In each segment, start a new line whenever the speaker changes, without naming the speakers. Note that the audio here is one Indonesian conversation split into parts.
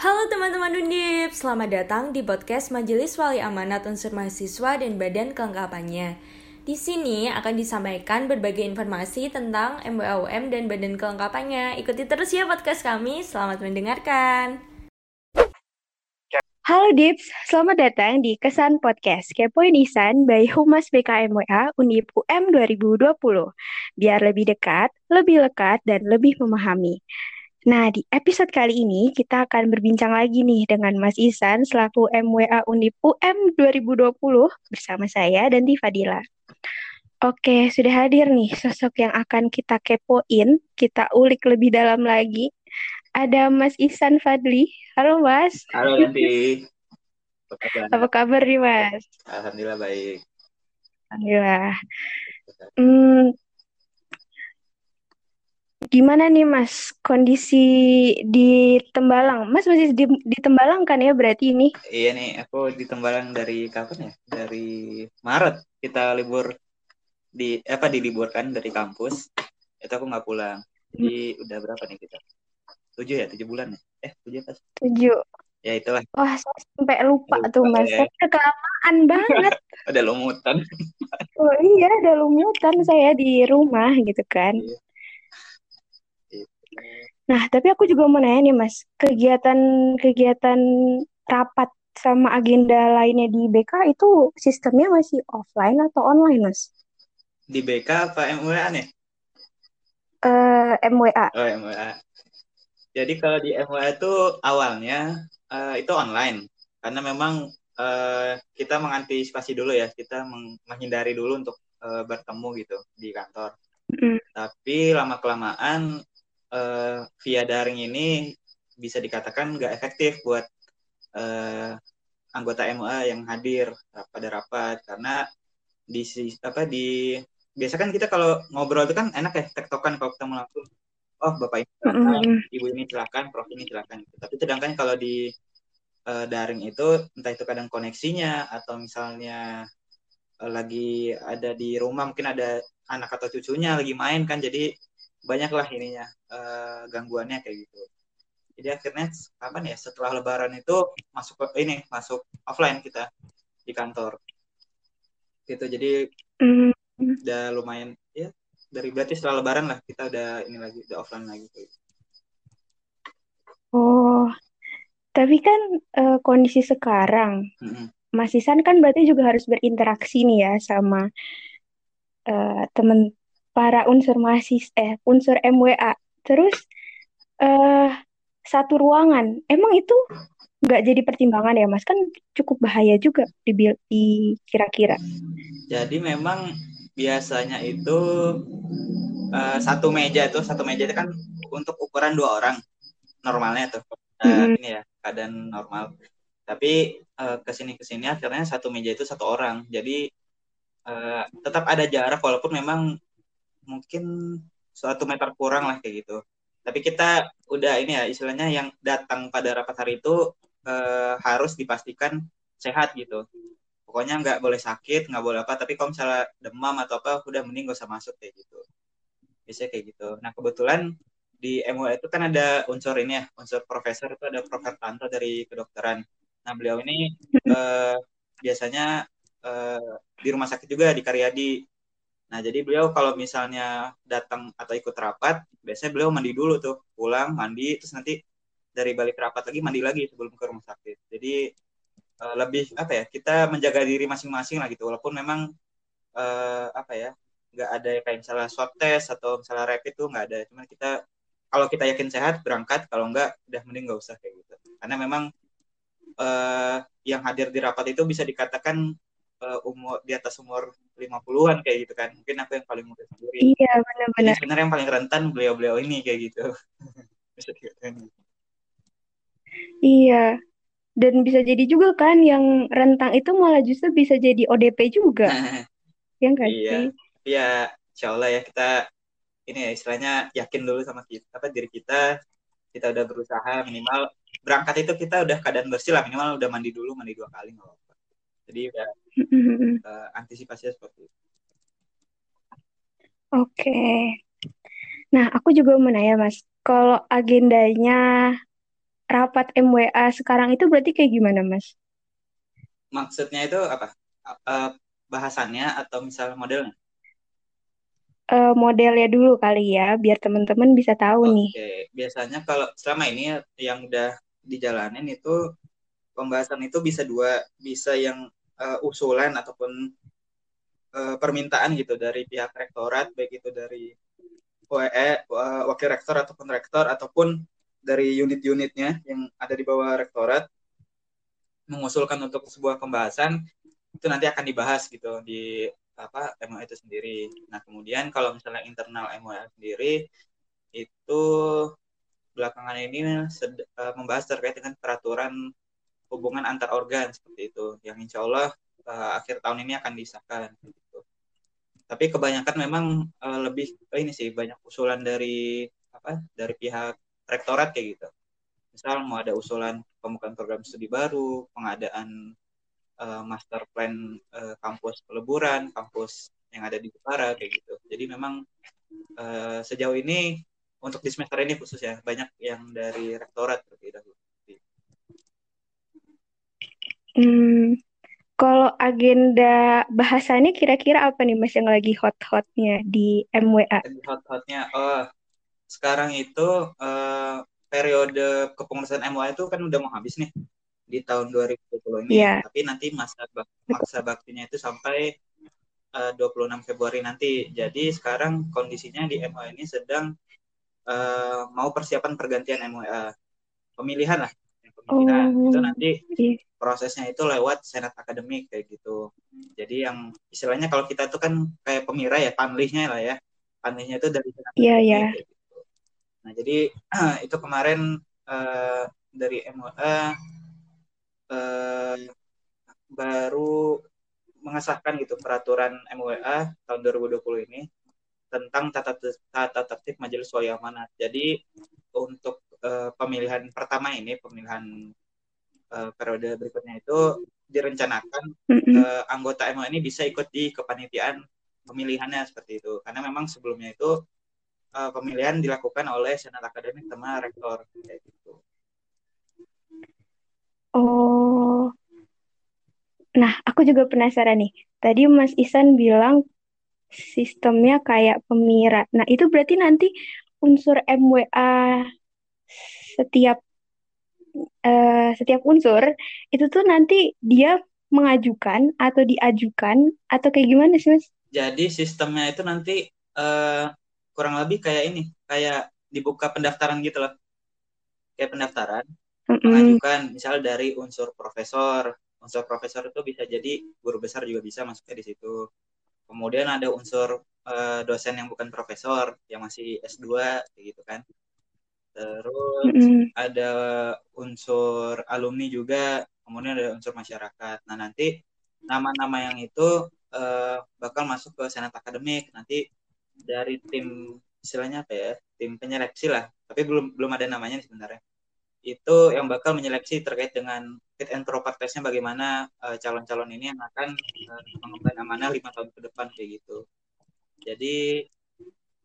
Halo teman-teman Undip, selamat datang di podcast Majelis Wali Amanat Unsur Mahasiswa dan Badan Kelengkapannya. Di sini akan disampaikan berbagai informasi tentang MBAUM dan badan kelengkapannya. Ikuti terus ya podcast kami. Selamat mendengarkan.
Halo Dips, selamat datang di Kesan Podcast Kepoin Isan by Humas BKMWA Unip UM 2020. Biar lebih dekat, lebih lekat, dan lebih memahami. Nah, di episode kali ini kita akan berbincang lagi nih dengan Mas Isan selaku MWA Unip UM 2020 bersama saya dan Fadila. Oke, sudah hadir nih sosok yang akan kita kepoin, kita ulik lebih dalam lagi. Ada Mas Isan Fadli. Halo Mas.
Halo Yanti.
Apa kabar? Apa kabar nih Mas?
Alhamdulillah baik.
Alhamdulillah. Hmm, Gimana nih Mas kondisi di Tembalang? Mas masih di, di Tembalang kan ya berarti ini?
Iya nih, aku di Tembalang dari kapan ya? Dari Maret kita libur di apa diliburkan dari kampus. Itu aku nggak pulang. Jadi hmm. udah berapa nih kita? Tujuh ya, tujuh bulan ya? Eh, tujuh pas?
Tujuh.
Ya itulah.
Wah, saya sampai lupa, lupa tuh Mas. Ya. Saya kelamaan banget.
ada lumutan.
oh iya, ada lumutan saya di rumah gitu kan. Iya Nah, tapi aku juga mau nanya nih, Mas. Kegiatan-kegiatan rapat sama agenda lainnya di BK itu sistemnya masih offline atau online, Mas?
Di BK apa MWA nih?
Uh, MWA.
Oh, MWA. Jadi kalau di MWA itu awalnya uh, itu online karena memang uh, kita mengantisipasi dulu ya, kita menghindari dulu untuk uh, bertemu gitu di kantor. Mm. Tapi lama kelamaan uh, via daring ini bisa dikatakan nggak efektif buat uh, anggota MUA yang hadir pada rapat. Karena di apa di biasa kan kita kalau ngobrol itu kan enak ya tektokan kalau ketemu langsung. Oh bapak ini silakan, ibu ini silakan prof ini silakan tapi sedangkan kalau di uh, daring itu entah itu kadang koneksinya atau misalnya uh, lagi ada di rumah mungkin ada anak atau cucunya lagi main kan jadi banyaklah ininya uh, gangguannya kayak gitu jadi akhirnya kapan ya setelah lebaran itu masuk ke ini masuk offline kita di kantor gitu jadi mm. udah lumayan ya dari berarti setelah lebaran lah kita udah ini lagi udah offline lagi gitu.
oh tapi kan uh, kondisi sekarang mm-hmm. Mas Isan kan berarti juga harus berinteraksi nih ya sama uh, temen para unsur mahasiswa eh unsur MWA terus uh, satu ruangan. Emang itu nggak jadi pertimbangan ya mas? Kan cukup bahaya juga di, di kira-kira
jadi memang biasanya itu uh, satu meja itu satu meja itu kan untuk ukuran dua orang normalnya tuh. Uh, mm-hmm. ini ya keadaan normal. Tapi uh, ke sini ke sini akhirnya satu meja itu satu orang. Jadi uh, tetap ada jarak walaupun memang mungkin suatu meter kurang lah kayak gitu. Tapi kita udah ini ya istilahnya yang datang pada rapat hari itu eh, harus dipastikan sehat gitu. Pokoknya nggak boleh sakit, nggak boleh apa. Tapi kalau misalnya demam atau apa, udah mending gak usah masuk kayak gitu. Biasanya kayak gitu. Nah kebetulan di MUA itu kan ada unsur ini ya, unsur profesor itu ada Prof. Tanto dari kedokteran. Nah beliau ini eh, biasanya eh, di rumah sakit juga di Karyadi Nah, jadi beliau kalau misalnya datang atau ikut rapat, biasanya beliau mandi dulu tuh, pulang, mandi, terus nanti dari balik rapat lagi mandi lagi sebelum ke rumah sakit. Jadi uh, lebih apa ya, kita menjaga diri masing-masing lah gitu, walaupun memang uh, apa ya, nggak ada kayak misalnya swab test atau misalnya rapid itu nggak ada, cuma kita kalau kita yakin sehat berangkat, kalau nggak udah mending nggak usah kayak gitu. Karena memang uh, yang hadir di rapat itu bisa dikatakan uh, umur di atas umur 50-an kayak gitu kan. Mungkin aku yang paling muda sendiri.
Iya, benar-benar.
Sebenarnya yang paling rentan beliau-beliau ini kayak gitu. bisa
Iya. Dan bisa jadi juga kan yang rentang itu malah justru bisa jadi ODP juga. ya enggak
iya. sih? Iya, insya Allah ya kita ini ya istilahnya yakin dulu sama kita apa diri kita kita udah berusaha minimal berangkat itu kita udah keadaan bersih lah minimal udah mandi dulu mandi dua kali nggak apa-apa jadi udah uh, antisipasinya seperti itu.
Oke. Nah, aku juga mau nanya, Mas. Kalau agendanya rapat MWA sekarang itu berarti kayak gimana, Mas?
Maksudnya itu apa? Uh, bahasannya atau misalnya modelnya?
Uh, modelnya dulu kali ya, biar teman-teman bisa tahu
Oke,
nih.
biasanya kalau selama ini yang udah dijalanin itu pembahasan itu bisa dua, bisa yang uh, usulan ataupun uh, permintaan gitu dari pihak rektorat, baik itu dari WE, uh, wakil rektor ataupun rektor ataupun dari unit-unitnya yang ada di bawah rektorat mengusulkan untuk sebuah pembahasan itu nanti akan dibahas gitu di apa MOA itu sendiri. Nah kemudian kalau misalnya internal MOA sendiri itu belakangan ini uh, membahas terkait dengan peraturan hubungan antar organ seperti itu yang insya Allah uh, akhir tahun ini akan disahkan gitu. Tapi kebanyakan memang uh, lebih ini sih banyak usulan dari apa dari pihak rektorat kayak gitu. Misal mau ada usulan pembukaan program studi baru, pengadaan uh, master plan uh, kampus peleburan, kampus yang ada di Jepara kayak gitu. Jadi memang uh, sejauh ini untuk di semester ini khusus ya banyak yang dari rektorat terlebih dahulu.
Hmm, kalau agenda bahasanya kira-kira apa nih mas yang lagi hot-hotnya di MWA?
Hot-hotnya, oh sekarang itu uh, periode kepengurusan MWA itu kan udah mau habis nih di tahun 2020 ini. Yeah. Tapi nanti masa bak masa baktinya itu sampai uh, 26 Februari nanti. Jadi sekarang kondisinya di MWA ini sedang uh, mau persiapan pergantian MWA. Pemilihan lah. Pemilihan oh, itu nanti yeah. prosesnya itu lewat senat akademik kayak gitu. Jadi yang istilahnya kalau kita itu kan kayak pemira ya, panlihnya lah ya. Panlihnya itu dari senat
yeah, akademik. Yeah.
Gitu. Nah jadi itu kemarin uh, dari MWA uh, baru mengesahkan gitu peraturan MWA tahun 2020 ini tentang tata tata tertib majelis wali amanat. Jadi untuk uh, pemilihan pertama ini pemilihan uh, periode berikutnya itu direncanakan uh, anggota MO ini bisa ikut di kepanitiaan pemilihannya seperti itu. Karena memang sebelumnya itu uh, pemilihan dilakukan oleh senat akademik sama rektor kayak gitu.
Oh. Nah, aku juga penasaran nih. Tadi Mas Isan bilang sistemnya kayak pemira. Nah, itu berarti nanti unsur MWA setiap uh, setiap unsur itu tuh nanti dia mengajukan atau diajukan atau kayak gimana sih mas?
Jadi sistemnya itu nanti uh, kurang lebih kayak ini, kayak dibuka pendaftaran gitu loh, kayak pendaftaran mm -hmm. mengajukan misal dari unsur profesor, unsur profesor itu bisa jadi guru besar juga bisa masuknya di situ kemudian ada unsur uh, dosen yang bukan profesor yang masih S2 gitu kan terus mm ada unsur alumni juga kemudian ada unsur masyarakat nah nanti nama-nama yang itu uh, bakal masuk ke senat akademik nanti dari tim istilahnya apa ya tim penyeleksi lah tapi belum belum ada namanya nih sebenarnya itu yang bakal menyeleksi terkait dengan fit and proper testnya bagaimana eh, calon-calon ini yang akan uh, mengemban amanah lima tahun ke depan kayak gitu. Jadi.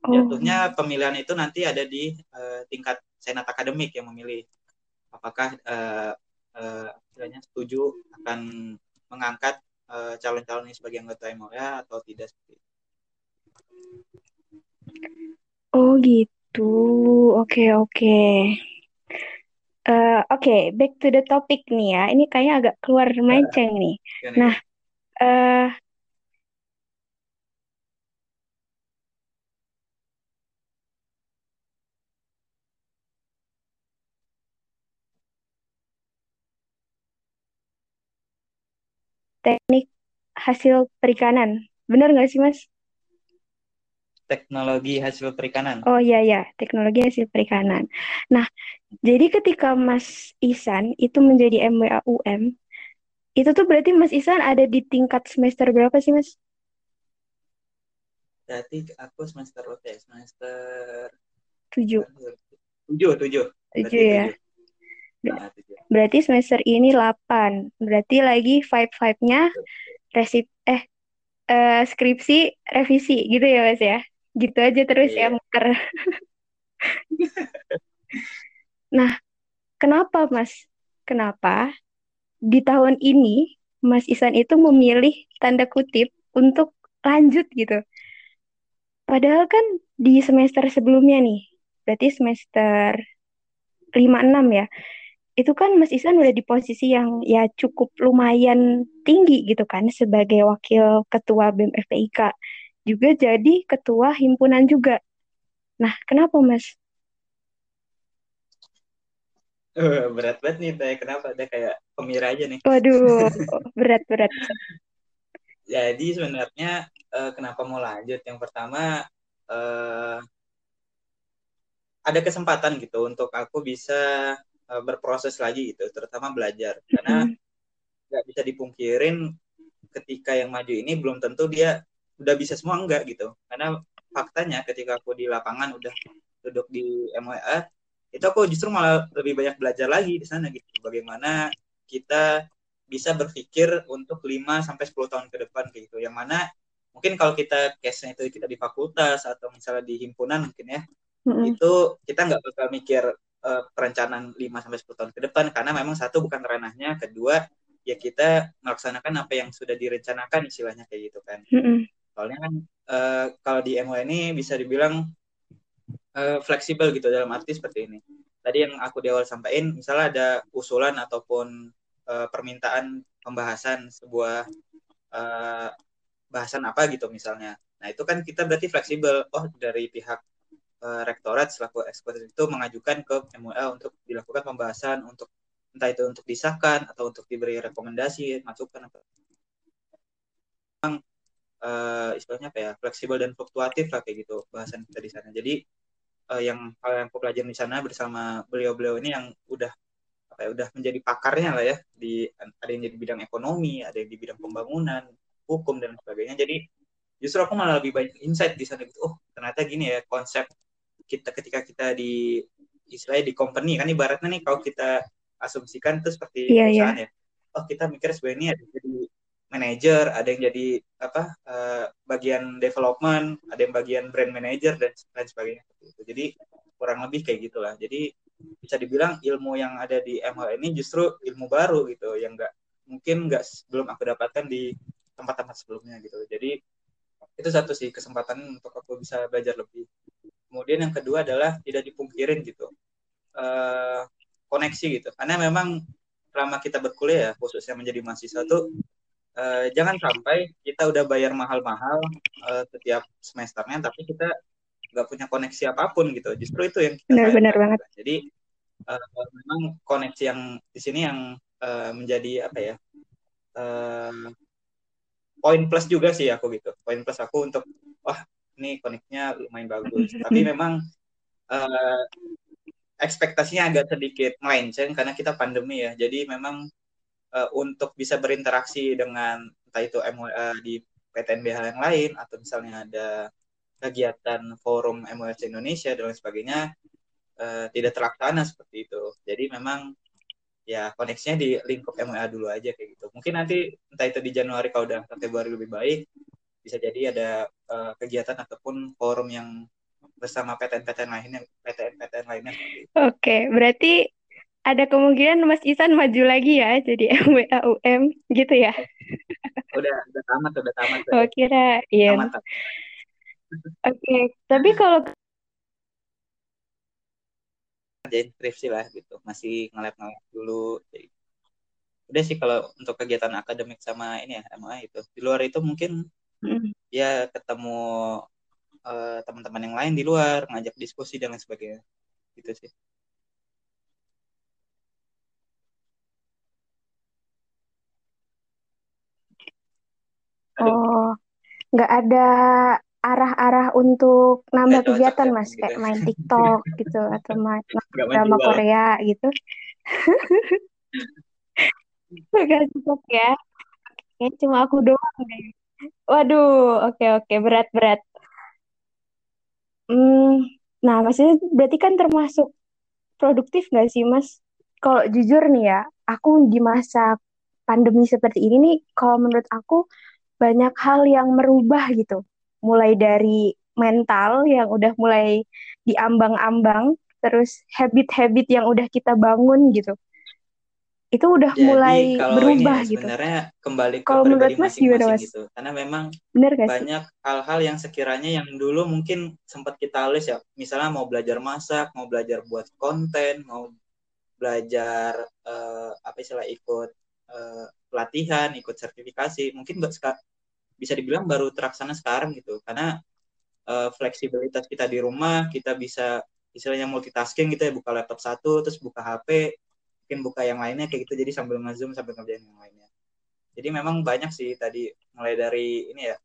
Jatuhnya pemilihan itu nanti ada di uh, tingkat senat akademik yang memilih apakah uh, uh, setuju akan mengangkat uh, calon-calon ini sebagai anggota MOA atau tidak seperti itu.
Oh gitu, oke okay, oke. Okay. Uh, Oke, okay, back to the topic nih ya. Ini kayaknya agak keluar melenceng nih. Nah, uh, teknik hasil perikanan. Benar nggak sih, Mas?
teknologi hasil perikanan.
Oh iya ya, teknologi hasil perikanan. Nah, jadi ketika Mas Isan itu menjadi MWA UM, itu tuh berarti Mas Isan ada di tingkat semester berapa sih, Mas?
Berarti aku semester berapa ya? Semester
tujuh.
Tujuh, tujuh.
Tujuh ya. Nah, Berarti semester ini 8. Berarti lagi five-five-nya resip eh uh, skripsi revisi gitu ya Mas ya? gitu aja terus yeah. ya muter. nah, kenapa Mas? Kenapa di tahun ini Mas Isan itu memilih tanda kutip untuk lanjut gitu? Padahal kan di semester sebelumnya nih, berarti semester 5-6 ya, itu kan Mas Isan udah di posisi yang ya cukup lumayan tinggi gitu kan sebagai wakil ketua BEM FPIK. Juga jadi ketua himpunan juga. Nah, kenapa Mas?
Uh, berat banget nih, Teh. Kenapa? Ada kayak pemira aja nih.
Waduh, berat-berat.
Jadi sebenarnya uh, kenapa mau lanjut? Yang pertama uh, ada kesempatan gitu untuk aku bisa uh, berproses lagi gitu, terutama belajar. Karena nggak bisa dipungkirin ketika yang maju ini belum tentu dia udah bisa semua enggak gitu. Karena faktanya ketika aku di lapangan udah duduk di MWA itu aku justru malah lebih banyak belajar lagi di sana gitu. Bagaimana kita bisa berpikir untuk 5 sampai 10 tahun ke depan gitu. Yang mana mungkin kalau kita case-nya itu kita di fakultas atau misalnya di himpunan mungkin ya mm-hmm. itu kita nggak bakal mikir uh, perencanaan 5 sampai 10 tahun ke depan karena memang satu bukan ranahnya kedua ya kita melaksanakan apa yang sudah direncanakan istilahnya kayak gitu kan mm-hmm. soalnya kan uh, kalau di MO ini bisa dibilang uh, fleksibel gitu dalam arti seperti ini tadi yang aku di awal sampaikan misalnya ada usulan ataupun uh, permintaan pembahasan sebuah uh, bahasan apa gitu misalnya. Nah itu kan kita berarti fleksibel. Oh dari pihak uh, rektorat selaku eksekutif itu mengajukan ke MUA untuk dilakukan pembahasan untuk entah itu untuk disahkan atau untuk diberi rekomendasi masukan apa. Memang uh, istilahnya apa ya fleksibel dan fluktuatif lah kayak gitu bahasan kita di sana. Jadi uh, yang hal yang aku pelajari di sana bersama beliau-beliau ini yang udah apa ya udah menjadi pakarnya lah ya di ada yang jadi bidang ekonomi, ada yang di bidang pembangunan, hukum dan sebagainya jadi justru aku malah lebih banyak insight di sana gitu oh ternyata gini ya konsep kita ketika kita di istilahnya di company kan ibaratnya nih kalau kita asumsikan itu seperti yeah, iya. perusahaan yeah. ya oh kita mikir sebenarnya ada yang jadi manager ada yang jadi apa uh, bagian development ada yang bagian brand manager dan lain sebagainya jadi kurang lebih kayak gitulah jadi bisa dibilang ilmu yang ada di MH ini justru ilmu baru gitu yang enggak mungkin nggak belum aku dapatkan di tempat-tempat sebelumnya gitu jadi itu satu sih kesempatan untuk aku bisa belajar lebih kemudian yang kedua adalah tidak dipungkirin gitu. Uh, koneksi gitu. Karena memang selama kita berkuliah khususnya menjadi mahasiswa tuh uh, jangan sampai kita udah bayar mahal-mahal uh, setiap semesternya tapi kita nggak punya koneksi apa pun gitu. Justru itu yang kita
benar, benar banget.
Jadi uh, memang koneksi yang di sini yang uh, menjadi apa ya uh, poin plus juga sih aku gitu. Poin plus aku untuk wah ini koneknya lumayan bagus. Tapi memang uh, ekspektasinya agak sedikit melenceng karena kita pandemi ya. Jadi memang uh, untuk bisa berinteraksi dengan entah itu MWA di PTNBH yang lain atau misalnya ada kegiatan forum MWC Indonesia dan lain sebagainya uh, tidak terlaksana seperti itu. Jadi memang ya koneksinya di lingkup MWA dulu aja kayak gitu. Mungkin nanti entah itu di Januari kalau udah Februari lebih baik bisa jadi ada uh, kegiatan ataupun forum yang bersama PTN-PTN lainnya, PTN-PTN lainnya.
Oke, berarti ada kemungkinan Mas Isan maju lagi ya jadi MWA UM gitu ya?
Udah, udah tamat, udah tamat.
Oh, kira iya. Oke, tapi kalau
kerjain skripsi lah gitu masih ngelap ngelap dulu jadi udah sih kalau untuk kegiatan akademik sama ini ya MA itu di luar itu mungkin mm. ya ketemu uh, teman-teman yang lain di luar ngajak diskusi dan lain sebagainya. Gitu sih.
Oh nggak ada arah-arah untuk nambah kegiatan mas? gitu. kayak main TikTok gitu atau main drama Korea gitu. Gak cocok ya. Kayak cuma aku doang deh waduh oke oke berat berat. Hmm, nah maksudnya berarti kan termasuk produktif gak sih mas? Kalau jujur nih ya aku di masa pandemi seperti ini nih kalau menurut aku banyak hal yang merubah gitu. Mulai dari mental yang udah mulai diambang-ambang terus habit-habit yang udah kita bangun gitu itu udah
Jadi,
mulai
kalau
berubah
ini
gitu.
Sebenarnya kembali ke
Kalau menurut Mas gimana,
masing-masing
Mas?
gitu. Karena memang
Bener gak
banyak hal-hal yang sekiranya yang dulu mungkin sempat kita list ya. Misalnya mau belajar masak, mau belajar buat konten, mau belajar uh, apa istilah ikut uh, pelatihan, ikut sertifikasi. Mungkin bisa dibilang baru terlaksana sekarang gitu. Karena uh, fleksibilitas kita di rumah, kita bisa istilahnya multitasking gitu ya, buka laptop satu, terus buka HP, mungkin buka yang lainnya kayak gitu jadi sambil ngezoom sambil ngerjain yang lainnya. Jadi memang banyak sih tadi mulai dari ini ya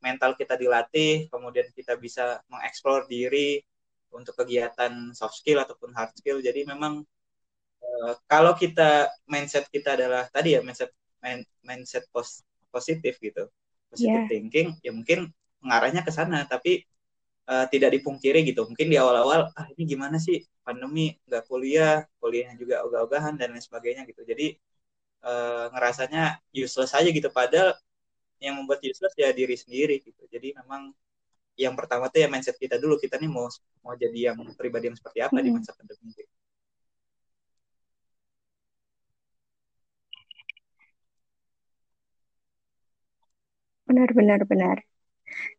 mental kita dilatih kemudian kita bisa mengeksplor diri untuk kegiatan soft skill ataupun hard skill. Jadi memang uh, kalau kita mindset kita adalah tadi ya mindset main, mindset pos, positif gitu. Positive yeah. thinking ya mungkin mengarahnya ke sana tapi uh, tidak dipungkiri gitu. Mungkin di awal-awal ah ini gimana sih pandemi nggak kuliah, kuliahnya juga ogah-ogahan dan lain sebagainya gitu. Jadi uh, ngerasanya useless aja gitu. Padahal yang membuat useless ya diri sendiri gitu. Jadi memang yang pertama tuh ya mindset kita dulu kita nih mau mau jadi yang pribadi yang seperti apa hmm. di masa pandemi. Gitu.
Benar, benar, benar.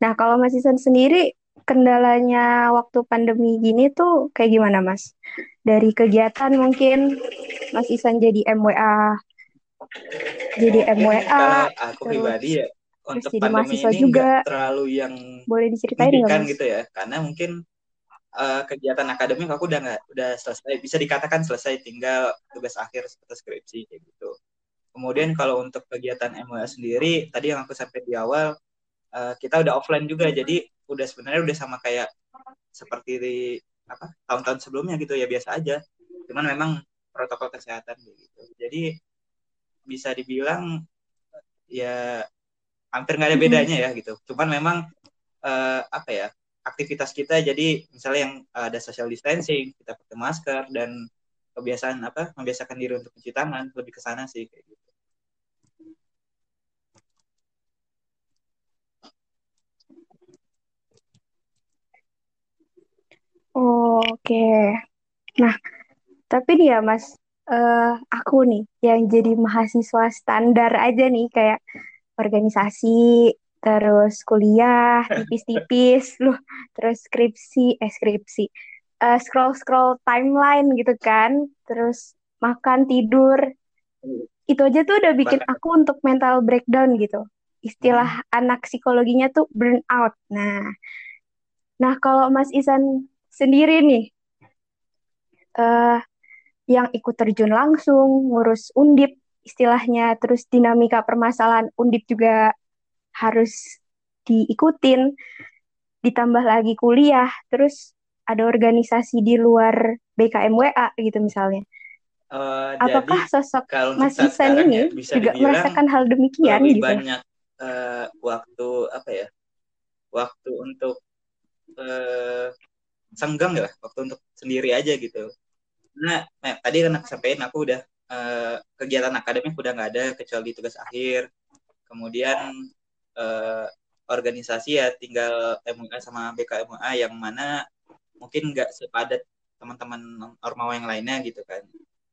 Nah, kalau Mas Isan sendiri kendalanya waktu pandemi gini tuh kayak gimana Mas? Dari kegiatan mungkin Mas Isan jadi MWA, jadi MWA.
Kalau aku terus, pribadi ya untuk jadi pandemi mahasiswa ini juga terlalu yang
boleh diceritain nggak
gitu ya? Karena mungkin uh, kegiatan akademik aku udah nggak udah selesai, bisa dikatakan selesai, tinggal tugas akhir seperti skripsi kayak gitu. Kemudian kalau untuk kegiatan MWA sendiri, tadi yang aku sampai di awal, uh, kita udah offline juga, jadi udah sebenarnya udah sama kayak seperti di apa tahun-tahun sebelumnya gitu ya biasa aja. Cuman memang protokol kesehatan gitu. Jadi bisa dibilang ya hampir nggak ada bedanya ya gitu. Cuman memang uh, apa ya aktivitas kita jadi misalnya yang ada social distancing kita pakai masker dan kebiasaan apa membiasakan diri untuk mencuci tangan lebih ke sana sih kayak gitu
Oh, Oke. Nah, tapi nih ya Mas, uh, aku nih yang jadi mahasiswa standar aja nih kayak organisasi, terus kuliah tipis-tipis, loh, terus skripsi, eh skripsi, uh, scroll-scroll timeline gitu kan, terus makan tidur, itu aja tuh udah bikin aku untuk mental breakdown gitu. Istilah hmm. anak psikologinya tuh burnout. Nah, nah kalau Mas Isan sendiri nih uh, yang ikut terjun langsung ngurus undip istilahnya terus dinamika permasalahan undip juga harus diikutin ditambah lagi kuliah terus ada organisasi di luar BKMWA gitu misalnya Uh, Apakah jadi, sosok Mas Isan ini ya, juga merasakan hal demikian
lebih
gitu?
banyak uh, waktu apa ya? Waktu untuk uh, senggang ya waktu untuk sendiri aja gitu. Nah, nah tadi kan aku sampaikan aku udah uh, kegiatan akademik udah nggak ada kecuali tugas akhir. Kemudian uh, organisasi ya tinggal MUA sama BKMUA yang mana mungkin nggak sepadat teman-teman ormawa yang lainnya gitu kan.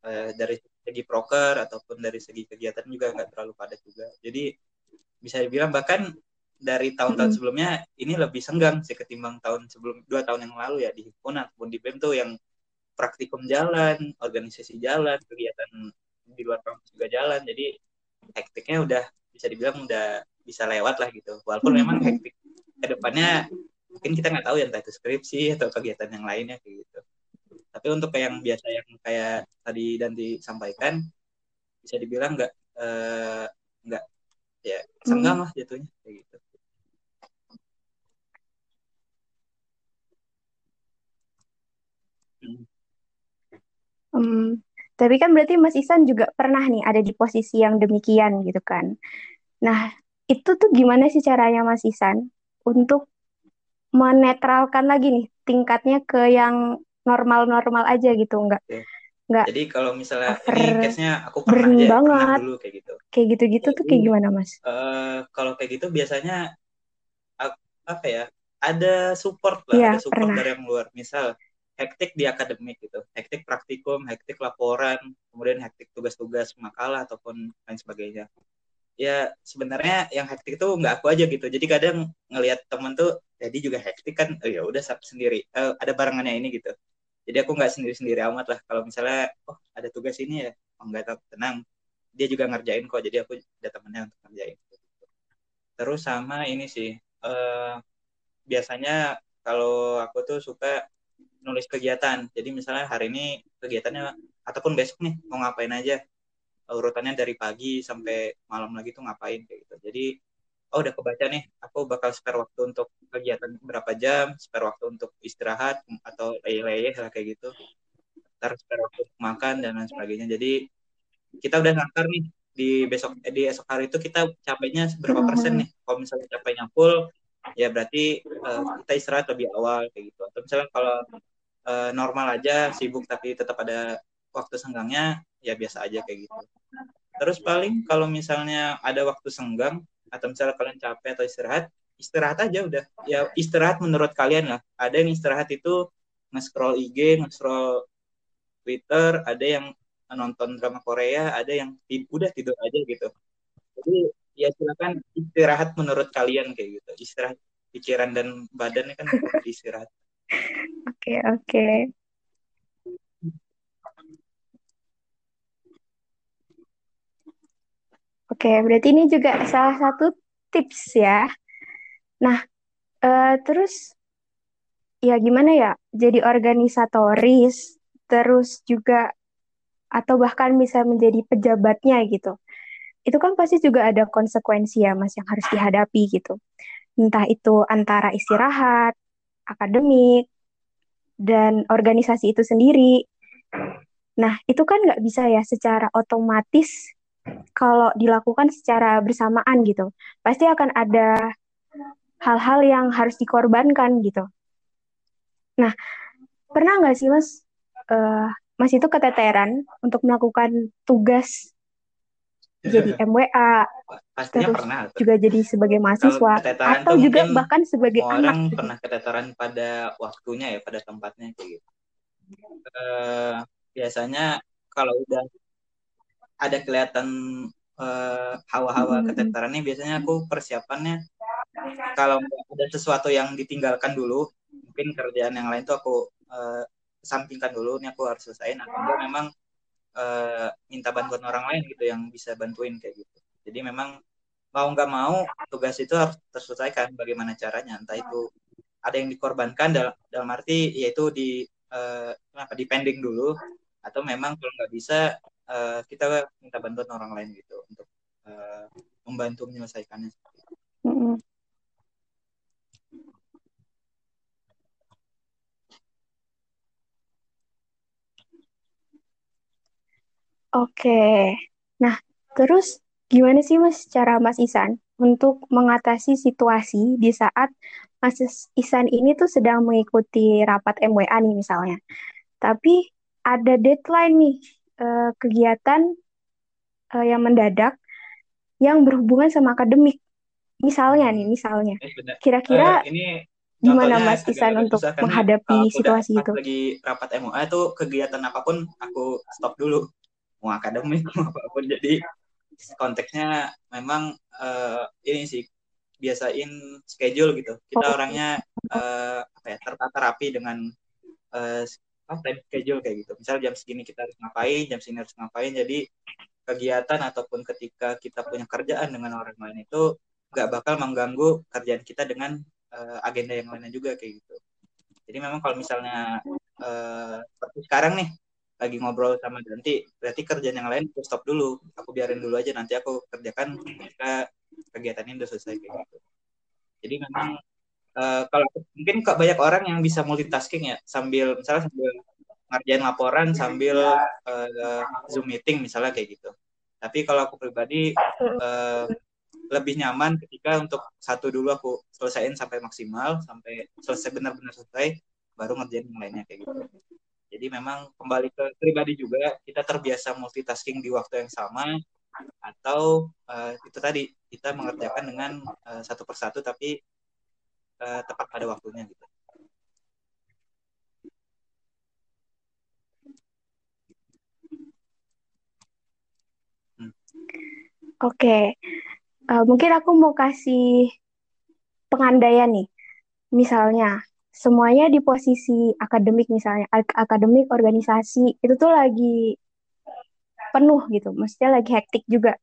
Uh, dari segi proker ataupun dari segi kegiatan juga nggak terlalu padat juga. Jadi bisa dibilang bahkan dari tahun-tahun hmm. sebelumnya ini lebih senggang sih ketimbang tahun sebelum dua tahun yang lalu ya di himpunan ataupun di BEM tuh yang praktikum jalan, organisasi jalan, kegiatan di luar kampus juga jalan. Jadi hektiknya udah bisa dibilang udah bisa lewat lah gitu. Walaupun memang hektik ke depannya mungkin kita nggak tahu ya entah itu skripsi atau kegiatan yang lainnya kayak gitu. Tapi untuk yang biasa yang kayak tadi dan disampaikan bisa dibilang nggak eh, nggak ya senggang lah jatuhnya kayak gitu.
Hmm, tapi kan berarti Mas Isan juga pernah nih ada di posisi yang demikian gitu kan. Nah, itu tuh gimana sih caranya Mas Isan untuk menetralkan lagi nih tingkatnya ke yang normal-normal aja gitu, enggak?
Enggak. Jadi kalau misalnya over ini case-nya aku pernah aja banget. pernah dulu kayak gitu.
Kayak gitu-gitu tuh kayak gimana, Mas?
Uh, kalau kayak gitu biasanya apa ya? Ada support lah, ya, ada support pernah. dari yang luar. Misal hektik di akademik gitu. Hektik praktikum hektik laporan kemudian hektik tugas-tugas makalah ataupun lain sebagainya. Ya sebenarnya yang hektik itu nggak aku aja gitu. Jadi kadang ngelihat temen tuh jadi juga hektik kan. Oh ya udah sendiri. Uh, ada barengannya ini gitu. Jadi aku nggak sendiri sendiri amat lah. Kalau misalnya oh ada tugas ini ya? Oh, nggak tenang. Dia juga ngerjain kok. Jadi aku ada temennya untuk ngerjain. Terus sama ini sih uh, biasanya kalau aku tuh suka nulis kegiatan. Jadi misalnya hari ini kegiatannya ataupun besok nih mau ngapain aja. Urutannya dari pagi sampai malam lagi tuh ngapain kayak gitu. Jadi oh udah kebaca nih aku bakal spare waktu untuk kegiatan berapa jam spare waktu untuk istirahat atau leye-leye lah kayak gitu. Ntar spare waktu untuk makan dan lain sebagainya. Jadi kita udah nakar nih di besok eh, di esok hari itu kita capeknya berapa persen nih? Kalau misalnya capeknya full ya berarti uh, kita istirahat lebih awal kayak gitu. Atau misalnya kalau uh, normal aja sibuk tapi tetap ada waktu senggangnya ya biasa aja kayak gitu. Terus paling kalau misalnya ada waktu senggang atau misalnya kalian capek atau istirahat istirahat aja udah. Ya istirahat menurut kalian lah. Ada yang istirahat itu nge-scroll IG nge-scroll Twitter ada yang nonton drama Korea ada yang udah tidur aja gitu. Jadi ya silakan istirahat menurut kalian kayak gitu. Istirahat pikiran dan badannya kan istirahat
oke oke. Oke, berarti ini juga salah satu tips ya. Nah, uh, terus ya gimana ya? Jadi organisatoris, terus juga atau bahkan bisa menjadi pejabatnya gitu. Itu kan pasti juga ada konsekuensi ya, Mas, yang harus dihadapi gitu. Entah itu antara istirahat, akademik, dan organisasi itu sendiri. Nah, itu kan nggak bisa ya secara otomatis kalau dilakukan secara bersamaan gitu, pasti akan ada hal-hal yang harus dikorbankan gitu. Nah, pernah nggak sih mas, uh, mas itu keteteran untuk melakukan tugas jadi MWA,
Pastinya terus pernah.
juga jadi sebagai mahasiswa, atau juga bahkan sebagai
orang anak. pernah keteteran pada waktunya ya, pada tempatnya kayak gitu. Uh, biasanya kalau udah ada kelihatan uh, hawa-hawa hmm. keteterannya biasanya aku persiapannya kalau ada sesuatu yang ditinggalkan dulu mungkin kerjaan yang lain tuh aku uh, sampingkan dulu ini aku harus selesaiin atau enggak memang uh, minta bantuan orang lain gitu yang bisa bantuin kayak gitu jadi memang mau nggak mau tugas itu harus terselesaikan bagaimana caranya entah itu ada yang dikorbankan dalam, dalam arti yaitu di uh, apa dipending dulu atau memang kalau nggak bisa uh, kita minta bantuan orang lain gitu untuk uh, membantu menyelesaikannya. Mm-hmm.
Oke, nah terus gimana sih Mas cara Mas Isan untuk mengatasi situasi di saat Mas Isan ini tuh sedang mengikuti rapat MWA nih misalnya, tapi ada deadline nih uh, kegiatan uh, yang mendadak yang berhubungan sama akademik. Misalnya nih, misalnya. Eh, Kira-kira ini gimana Mas Isan untuk menghadapi situasi itu?
Lagi rapat MOA itu kegiatan apa pun aku stop dulu. Mau akademik mau apa pun. Jadi konteksnya memang uh, ini sih biasain schedule gitu. Kita oh. orangnya uh, apa ya tertata rapi dengan uh, time schedule kayak gitu. Misal jam segini kita harus ngapain, jam segini harus ngapain. Jadi kegiatan ataupun ketika kita punya kerjaan dengan orang lain itu nggak bakal mengganggu kerjaan kita dengan uh, agenda yang lainnya juga kayak gitu. Jadi memang kalau misalnya uh, seperti sekarang nih lagi ngobrol sama Danti, berarti kerjaan yang lain aku stop dulu, aku biarin dulu aja nanti aku kerjakan ketika kegiatan ini udah selesai kayak gitu. Jadi memang uh, kalau mungkin kok banyak orang yang bisa multitasking ya sambil misalnya sambil ngerjain laporan sambil uh, zoom meeting misalnya kayak gitu. Tapi kalau aku pribadi uh, lebih nyaman ketika untuk satu dulu aku selesaiin sampai maksimal sampai selesai benar-benar selesai baru ngerjain yang lainnya kayak gitu jadi memang kembali ke pribadi juga kita terbiasa multitasking di waktu yang sama atau uh, itu tadi kita mengerjakan dengan uh, satu persatu tapi uh, tepat pada waktunya gitu.
Oke, okay. uh, mungkin aku mau kasih pengandaian nih, misalnya semuanya di posisi akademik misalnya, ak akademik, organisasi, itu tuh lagi penuh gitu, maksudnya lagi hektik juga.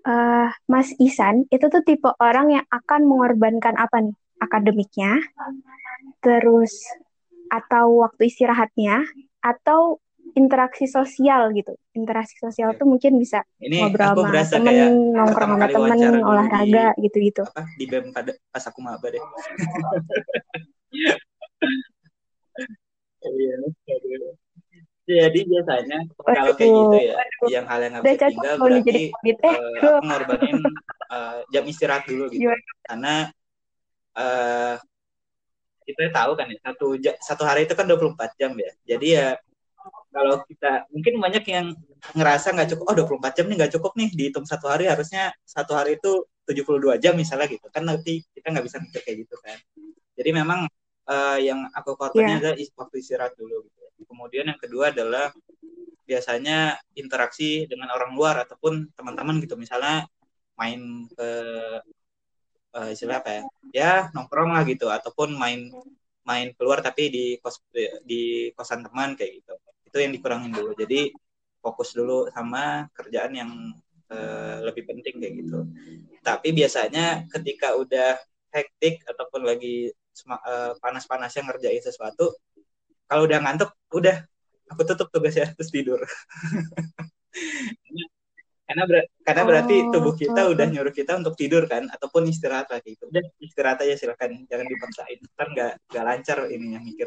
Uh, Mas Isan itu tuh tipe orang yang akan mengorbankan apa nih? Akademiknya, terus atau waktu istirahatnya, atau interaksi sosial gitu. Interaksi sosial tuh mungkin bisa
Ini
ngobrol
aku
sama temen,
kayak
nongkrong sama temen, olahraga
di
gitu-gitu.
apa di BEM pada pas aku maba deh. Iya, aduh. Jadi biasanya kalau kayak gitu ya,
Waduh,
yang hal yang nggak
udah
bisa
cocok
tinggal
jadi
berarti
komit. Eh, aduh,
aku ngorbanin eh, jam istirahat dulu gitu. Karena eh kita tahu kan ya satu satu hari itu kan 24 jam ya. Jadi ya kalau kita mungkin banyak yang ngerasa nggak cukup, oh 24 jam nih nggak cukup nih dihitung satu hari harusnya satu hari itu 72 jam misalnya gitu kan nanti kita nggak bisa mikir kayak gitu kan. Jadi memang eh, yang aku korbannya
Iya.
adalah is- waktu istirahat dulu gitu. Kemudian yang kedua adalah biasanya interaksi dengan orang luar ataupun teman-teman gitu misalnya main ke eh, istilah apa ya ya nongkrong lah gitu ataupun main main keluar tapi di kos di kosan teman kayak gitu itu yang dikurangin dulu. Jadi fokus dulu sama kerjaan yang eh, lebih penting kayak gitu. Tapi biasanya ketika udah hektik ataupun lagi sema- eh, panas-panasnya ngerjain sesuatu kalau udah ngantuk udah aku tutup tugasnya terus tidur. Karena ber- karena berarti
Oh,
tubuh kita
oh,
udah nyuruh kita untuk tidur kan ataupun istirahat lagi itu udah istirahat aja silakan jangan dipaksain. Ntar nggak nggak lancar ininya mikir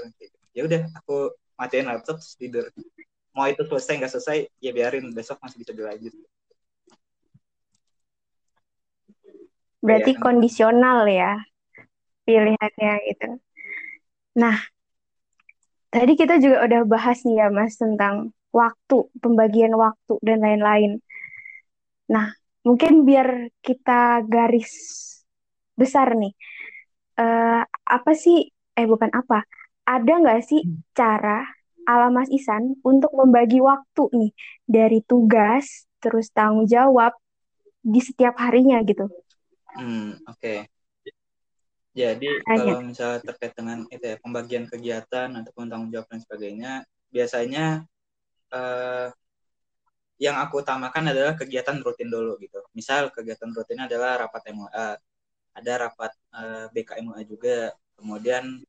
ya udah aku matiin laptop terus tidur mau itu selesai nggak selesai ya biarin besok masih bisa dilanjut
Berarti
kan?
kondisional ya pilihannya gitu. Nah, tadi kita juga udah bahas nih ya Mas tentang waktu, pembagian waktu dan lain-lain. Nah, mungkin biar kita garis besar nih, eh, apa sih, eh bukan apa, ada nggak sih cara ala Mas Isan untuk membagi waktu nih dari tugas, terus tanggung jawab di setiap harinya gitu?
Hmm, oke. Jadi
Hanya.
kalau misalnya terkait dengan itu ya pembagian kegiatan ataupun tanggung jawab dan sebagainya, biasanya eh, yang aku utamakan adalah kegiatan rutin dulu gitu. Misal kegiatan rutin adalah rapat MUA, ada rapat eh, BKMUA juga, kemudian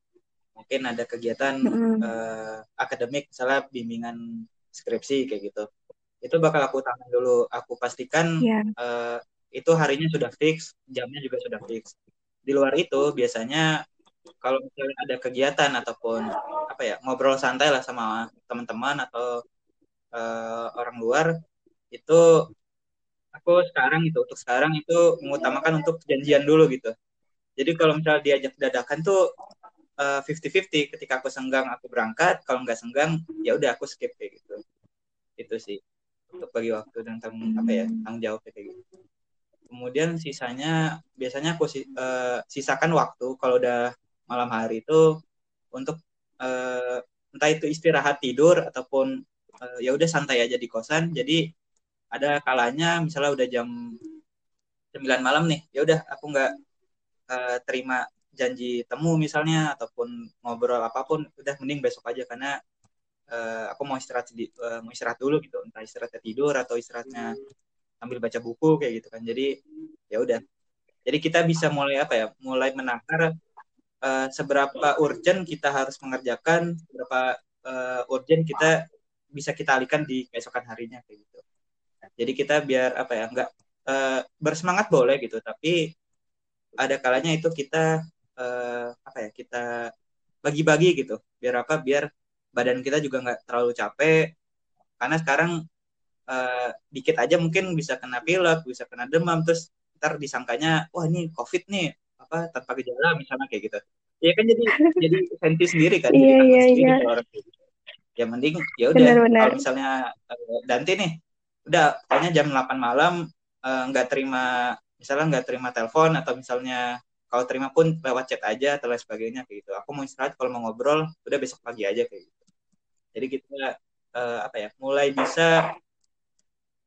mungkin ada kegiatan
Mm-mm.
eh, akademik, misalnya bimbingan skripsi kayak gitu. Itu bakal aku utamakan dulu. Aku pastikan
Iya.
eh, itu harinya sudah fix, jamnya juga sudah fix. Di luar itu biasanya kalau misalnya ada kegiatan ataupun apa ya ngobrol santai lah sama teman-teman atau eh, orang luar itu aku sekarang itu untuk sekarang itu mengutamakan untuk janjian dulu gitu. Jadi kalau misalnya diajak dadakan tuh 50-50 ketika aku senggang aku berangkat, kalau nggak senggang ya udah aku skip kayak gitu. Itu sih untuk bagi waktu dan tanggung apa ya tanggung jawab kayak gitu. Kemudian sisanya biasanya aku eh, sisakan waktu kalau udah malam hari itu untuk eh, entah itu istirahat tidur ataupun eh, ya udah santai aja di kosan. Jadi ada kalanya misalnya udah jam 9 malam nih, ya udah aku nggak eh, terima janji temu misalnya ataupun ngobrol apa pun, udah mending besok aja karena eh, aku mau istirahat di, eh, mau istirahat dulu gitu, entah istirahatnya tidur atau istirahatnya sambil baca buku kayak gitu kan. Jadi ya udah. Jadi kita bisa mulai apa ya? Mulai menakar eh, seberapa urgent kita harus mengerjakan, seberapa eh, urgent kita bisa kita alihkan di keesokan harinya kayak gitu. Jadi kita biar apa ya? Nggak eh, bersemangat boleh gitu, tapi ada kalanya itu kita eh, apa ya? Kita bagi-bagi gitu. Biar apa? Biar badan kita juga nggak terlalu capek. Karena sekarang eh, dikit aja mungkin bisa kena pilek, bisa kena demam, terus ntar disangkanya, wah ini COVID nih, apa tanpa gejala misalnya kayak gitu. Ya kan jadi jadi sensi sendiri kan, jadi
Iya, iya,
sendiri
iya.
orang kayak gitu. Ya mending ya udah kalau misalnya eh, Danti nih, udah pokoknya jam 8 malam eh, nggak terima, misalnya nggak terima telepon atau misalnya kalau terima pun lewat chat aja atau lain sebagainya kayak gitu. Aku mau istirahat kalau mau ngobrol, udah besok pagi aja kayak gitu. Jadi kita eh, apa ya, mulai bisa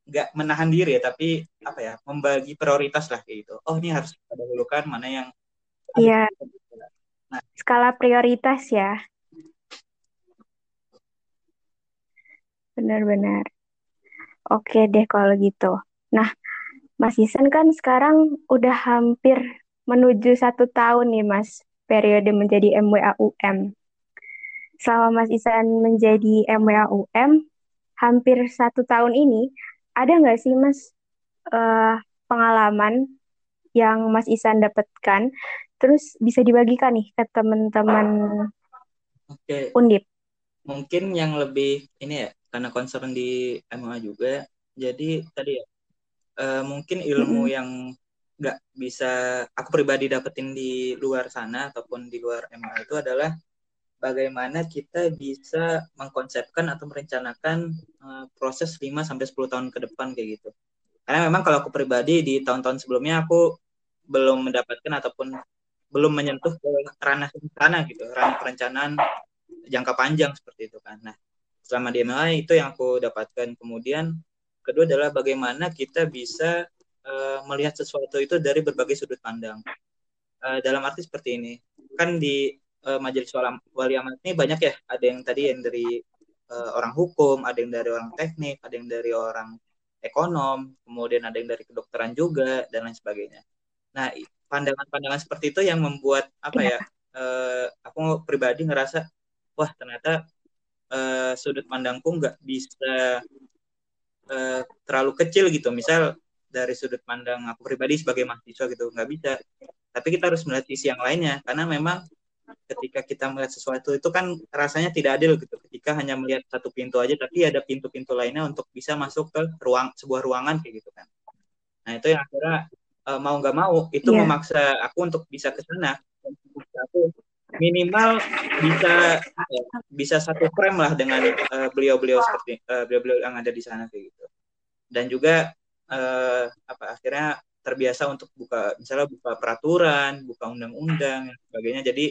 nggak menahan diri ya tapi apa ya membagi prioritas lah kayak gitu oh ini harus kita dahulukan mana yang
iya nah. skala prioritas ya benar-benar oke deh kalau gitu nah Mas Isan kan sekarang udah hampir menuju satu tahun nih Mas periode menjadi MWAUM selama Mas Isan menjadi MWAUM hampir satu tahun ini ada nggak sih Mas uh, pengalaman yang Mas Isan dapatkan terus bisa dibagikan nih ke teman-teman
Oke.
Undip.
Mungkin yang lebih ini ya karena concern di MA juga jadi tadi ya uh, mungkin ilmu mm -hmm. yang nggak bisa aku pribadi dapetin di luar sana ataupun di luar MA itu adalah bagaimana kita bisa mengkonsepkan atau merencanakan uh, proses 5 sampai 10 tahun ke depan kayak gitu. Karena memang kalau aku pribadi di tahun-tahun sebelumnya aku belum mendapatkan ataupun belum menyentuh ke ranah sana gitu, ranah perencanaan jangka panjang seperti itu kan. Nah, selama di MLI itu yang aku dapatkan. Kemudian kedua adalah bagaimana kita bisa uh, melihat sesuatu itu dari berbagai sudut pandang. Uh, dalam arti seperti ini. Kan di uh, majelis wali amanat ini banyak ya ada yang tadi yang dari uh, orang hukum ada yang dari orang teknik ada yang dari orang ekonom kemudian ada yang dari kedokteran juga dan lain sebagainya nah pandangan-pandangan seperti itu yang membuat apa ya uh, aku pribadi ngerasa wah ternyata uh, sudut pandangku nggak bisa uh, terlalu kecil gitu misal dari sudut pandang aku pribadi sebagai mahasiswa gitu nggak bisa. Tapi kita harus melihat sisi yang lainnya karena memang ketika kita melihat sesuatu itu kan rasanya tidak adil gitu. Ketika hanya melihat satu pintu aja tapi ada pintu-pintu lainnya untuk bisa masuk ke ruang sebuah ruangan kayak gitu kan. Nah itu yang akhirnya uh, mau nggak mau itu yeah. memaksa aku untuk bisa ke sana. Aku minimal bisa ya, bisa satu frame lah dengan uh, beliau-beliau seperti uh, beliau-beliau yang ada di sana kayak gitu. Dan juga uh, apa akhirnya terbiasa untuk buka misalnya buka peraturan, buka undang-undang dan sebagainya. Jadi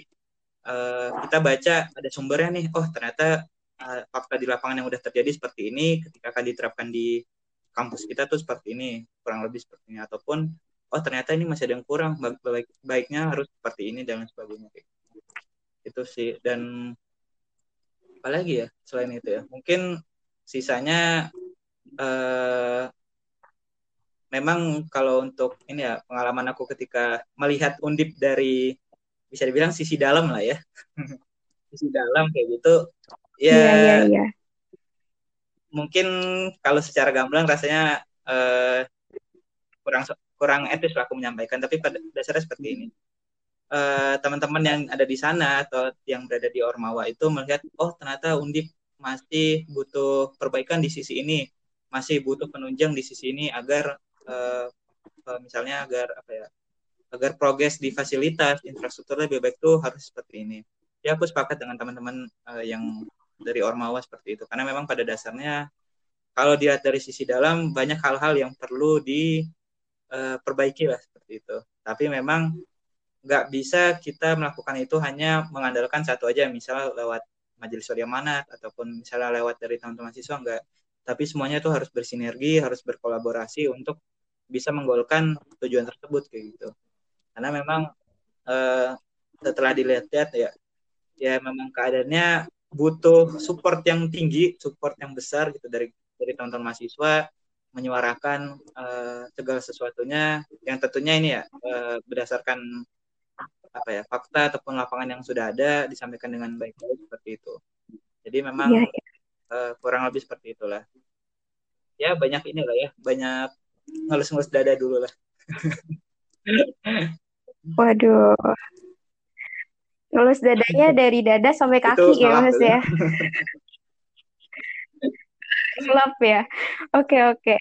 uh, kita baca ada sumbernya nih oh ternyata uh, fakta di lapangan yang udah terjadi seperti ini ketika akan diterapkan di kampus kita tuh seperti ini kurang lebih seperti ini. Ataupun oh ternyata ini masih ada yang kurang baik baiknya harus seperti ini dan sebagainya. Itu sih dan apalagi ya selain itu ya? Mungkin sisanya uh, memang kalau untuk ini ya pengalaman aku ketika melihat undip dari bisa dibilang sisi dalam lah ya sisi dalam kayak gitu ya yeah, yeah, yeah. mungkin kalau secara gamblang rasanya uh, kurang kurang etis lah aku menyampaikan tapi pada dasarnya seperti ini uh, teman-teman yang ada di sana atau yang berada di Ormawa itu melihat oh ternyata Undip masih butuh perbaikan di sisi ini masih butuh penunjang di sisi ini agar uh, misalnya agar apa ya agar progres di fasilitas infrastruktur lebih baik tuh harus seperti ini. Ya aku sepakat dengan teman-teman uh, yang dari Ormawa seperti itu karena memang pada dasarnya kalau dilihat dari sisi dalam banyak hal-hal yang perlu diperbaiki uh, lah seperti itu. Tapi memang nggak bisa kita melakukan itu hanya mengandalkan satu aja misalnya lewat majelis mana ataupun misalnya lewat dari teman-teman siswa enggak tapi semuanya itu harus bersinergi harus berkolaborasi untuk bisa menggolkan tujuan tersebut kayak gitu. Karena memang uh, setelah dilihat-lihat ya ya memang keadaannya butuh support yang tinggi support yang besar gitu dari dari teman-teman mahasiswa menyuarakan uh, segala sesuatunya yang tentunya ini ya uh, berdasarkan apa ya fakta ataupun lapangan yang sudah ada disampaikan dengan baik-baik seperti itu. Jadi memang ya, ya. Uh, kurang lebih seperti itulah. Ya banyak inilah ya banyak ngelus-ngelus dada dulu lah
Waduh. Ngelus dadanya dari dada sampai kaki Itu ya Mas ya. Gelap ya. Oke, oke.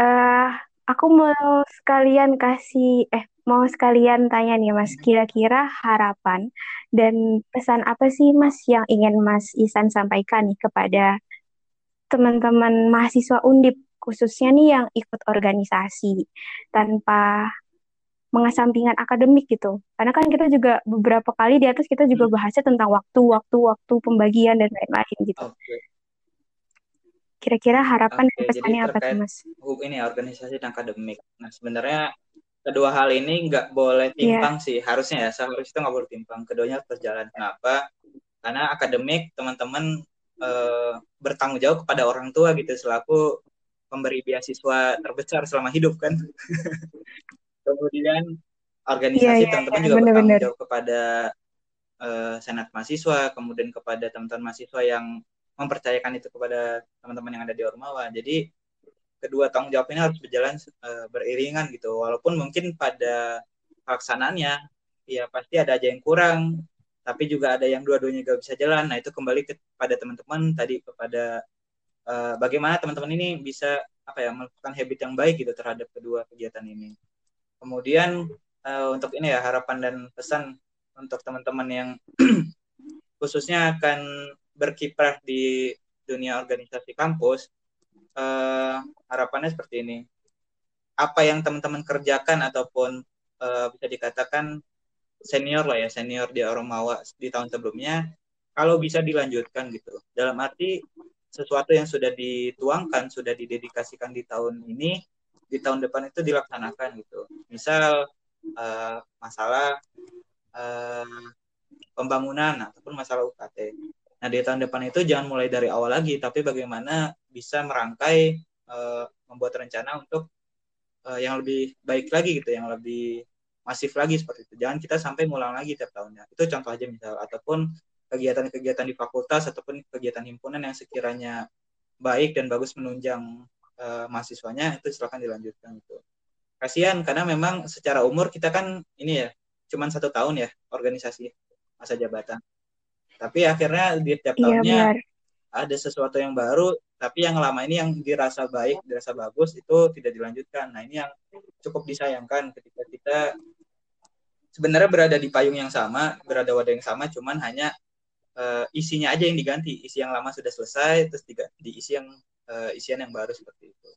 Uh, aku mau sekalian kasih eh mau sekalian tanya nih Mas, kira-kira harapan dan pesan apa sih Mas yang ingin Mas Isan sampaikan nih kepada teman-teman mahasiswa Undip khususnya nih yang ikut organisasi tanpa mengesampingkan akademik gitu. Karena kan kita juga beberapa kali di atas kita juga hmm. bahasnya tentang waktu, waktu, waktu pembagian dan lain-lain gitu. Okay. Kira-kira harapan okay, dan pesannya apa tuh Mas?
Ini organisasi dan akademik. Nah sebenarnya kedua hal ini nggak boleh iya. timpang yeah. sih harusnya ya seharusnya itu nggak boleh timpang keduanya berjalan kenapa karena akademik teman-teman e, bertanggung jawab kepada orang tua gitu selaku pemberi beasiswa terbesar selama hidup kan kemudian organisasi yeah, teman-teman yeah, juga bener, bertanggung jawab kepada e, senat mahasiswa kemudian kepada teman-teman mahasiswa yang mempercayakan itu kepada teman-teman yang ada di Ormawa. Jadi kedua tanggung jawab ini harus berjalan uh, beriringan gitu. Walaupun mungkin pada pelaksanaannya ya pasti ada aja yang kurang, tapi juga ada yang dua-duanya gak bisa jalan. Nah itu kembali kepada teman-teman tadi kepada uh, bagaimana teman-teman ini bisa apa ya melakukan habit yang baik gitu terhadap kedua kegiatan ini. Kemudian uh, untuk ini ya harapan dan pesan untuk teman-teman yang khususnya akan berkiprah di dunia organisasi kampus, uh, harapannya seperti ini. Apa yang teman-teman kerjakan ataupun uh, bisa dikatakan senior lah ya, senior di Oromawa di tahun sebelumnya, kalau bisa dilanjutkan gitu. Dalam arti sesuatu yang sudah dituangkan, sudah didedikasikan di tahun ini, di tahun depan itu dilaksanakan gitu. Misal uh, masalah uh, pembangunan ataupun masalah UKT Nah, di tahun depan itu jangan mulai dari awal lagi, tapi bagaimana bisa merangkai uh, membuat rencana untuk uh, yang lebih baik lagi gitu, yang lebih masif lagi seperti itu. Jangan kita sampai ngulang lagi tiap tahunnya. Itu contoh aja misal ataupun kegiatan-kegiatan di fakultas ataupun kegiatan himpunan yang sekiranya baik dan bagus menunjang uh, mahasiswanya itu silakan dilanjutkan itu. Kasihan karena memang secara umur kita kan ini ya cuma satu tahun ya organisasi masa jabatan. Tapi akhirnya di tiap iya, tahunnya iya, ada sesuatu yang baru tapi yang lama ini yang dirasa baik dirasa bagus itu tidak dilanjutkan. Nah ini yang cukup disayangkan ketika kita sebenarnya berada di payung yang sama berada wadah yang sama cuman hanya uh, isinya aja yang diganti. Isi yang lama sudah selesai terus tiga, diisi yang uh, isian yang baru seperti itu.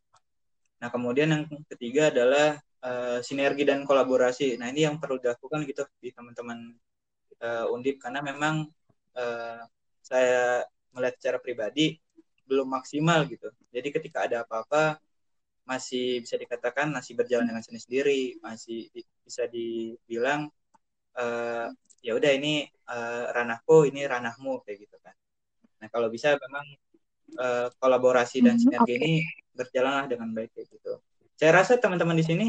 Nah kemudian yang ketiga adalah uh, sinergi dan kolaborasi. Nah ini yang perlu dilakukan gitu di teman-teman uh, undip. Karena memang uh, saya melihat secara pribadi belum maksimal gitu. Jadi ketika ada apa-apa masih bisa dikatakan masih berjalan dengan sendiri masih bisa dibilang uh, ya udah ini uh, ranahku, ini ranahmu kayak gitu kan. Nah kalau bisa memang uh, kolaborasi dan hmm, sinergi okay. ini berjalanlah dengan baik kayak gitu. Saya rasa teman-teman di sini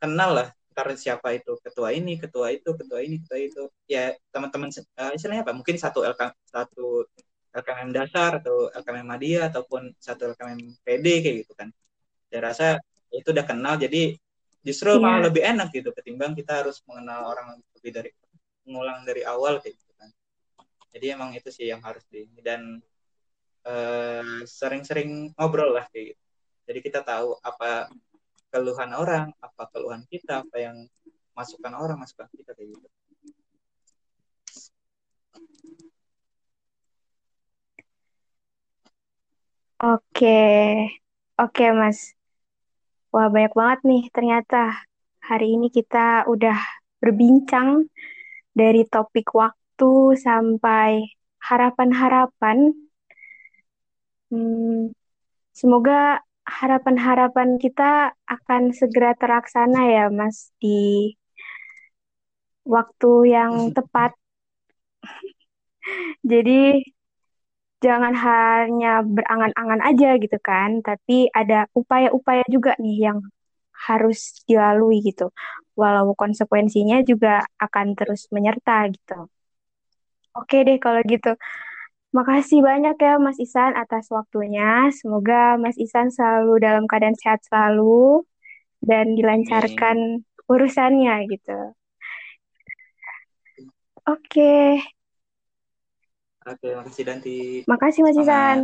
kenal lah ntar siapa itu ketua ini ketua itu ketua ini ketua itu ya teman-teman uh, istilahnya apa mungkin satu LK satu LKM dasar atau LKM Madia ataupun satu LKM PD kayak gitu kan saya rasa itu udah kenal jadi justru yeah. malah lebih enak gitu ketimbang kita harus mengenal orang lebih dari mengulang dari awal kayak gitu kan jadi emang itu sih yang harus di dan sering sering-sering ngobrol lah kayak gitu jadi kita tahu apa keluhan orang, apa keluhan kita, apa yang masukan orang, masukan kita kayak gitu.
Oke, oke Mas. Wah banyak banget nih ternyata hari ini kita udah berbincang dari topik waktu sampai harapan-harapan. Hmm, semoga harapan-harapan kita akan segera terlaksana ya, Mas, di waktu yang tepat. Jadi jangan hanya berangan-angan aja gitu kan, tapi ada upaya-upaya juga nih yang harus dilalui gitu. Walau konsekuensinya juga akan terus menyerta gitu. Oke deh kalau gitu. Makasih banyak ya Mas Isan atas waktunya. Semoga Mas Isan selalu dalam keadaan sehat selalu dan dilancarkan Amin. urusannya gitu. Oke.
Oke, makasih Danti.
Makasih Mas Isan.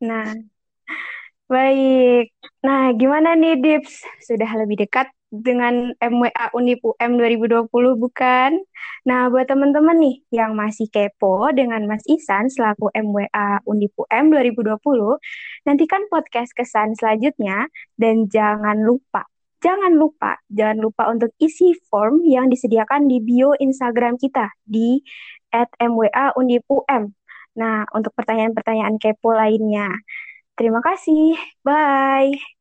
Nah, baik. Nah, gimana nih Dips? Sudah lebih dekat dengan MWA Unip UM 2020 bukan? Nah, buat teman-teman nih yang masih kepo dengan Mas Isan selaku MWA Unip UM 2020, nantikan podcast kesan selanjutnya dan jangan lupa Jangan lupa, jangan lupa untuk isi form yang disediakan di bio Instagram kita di @mwa undip um. Nah, untuk pertanyaan-pertanyaan kepo lainnya. Terima kasih. Bye.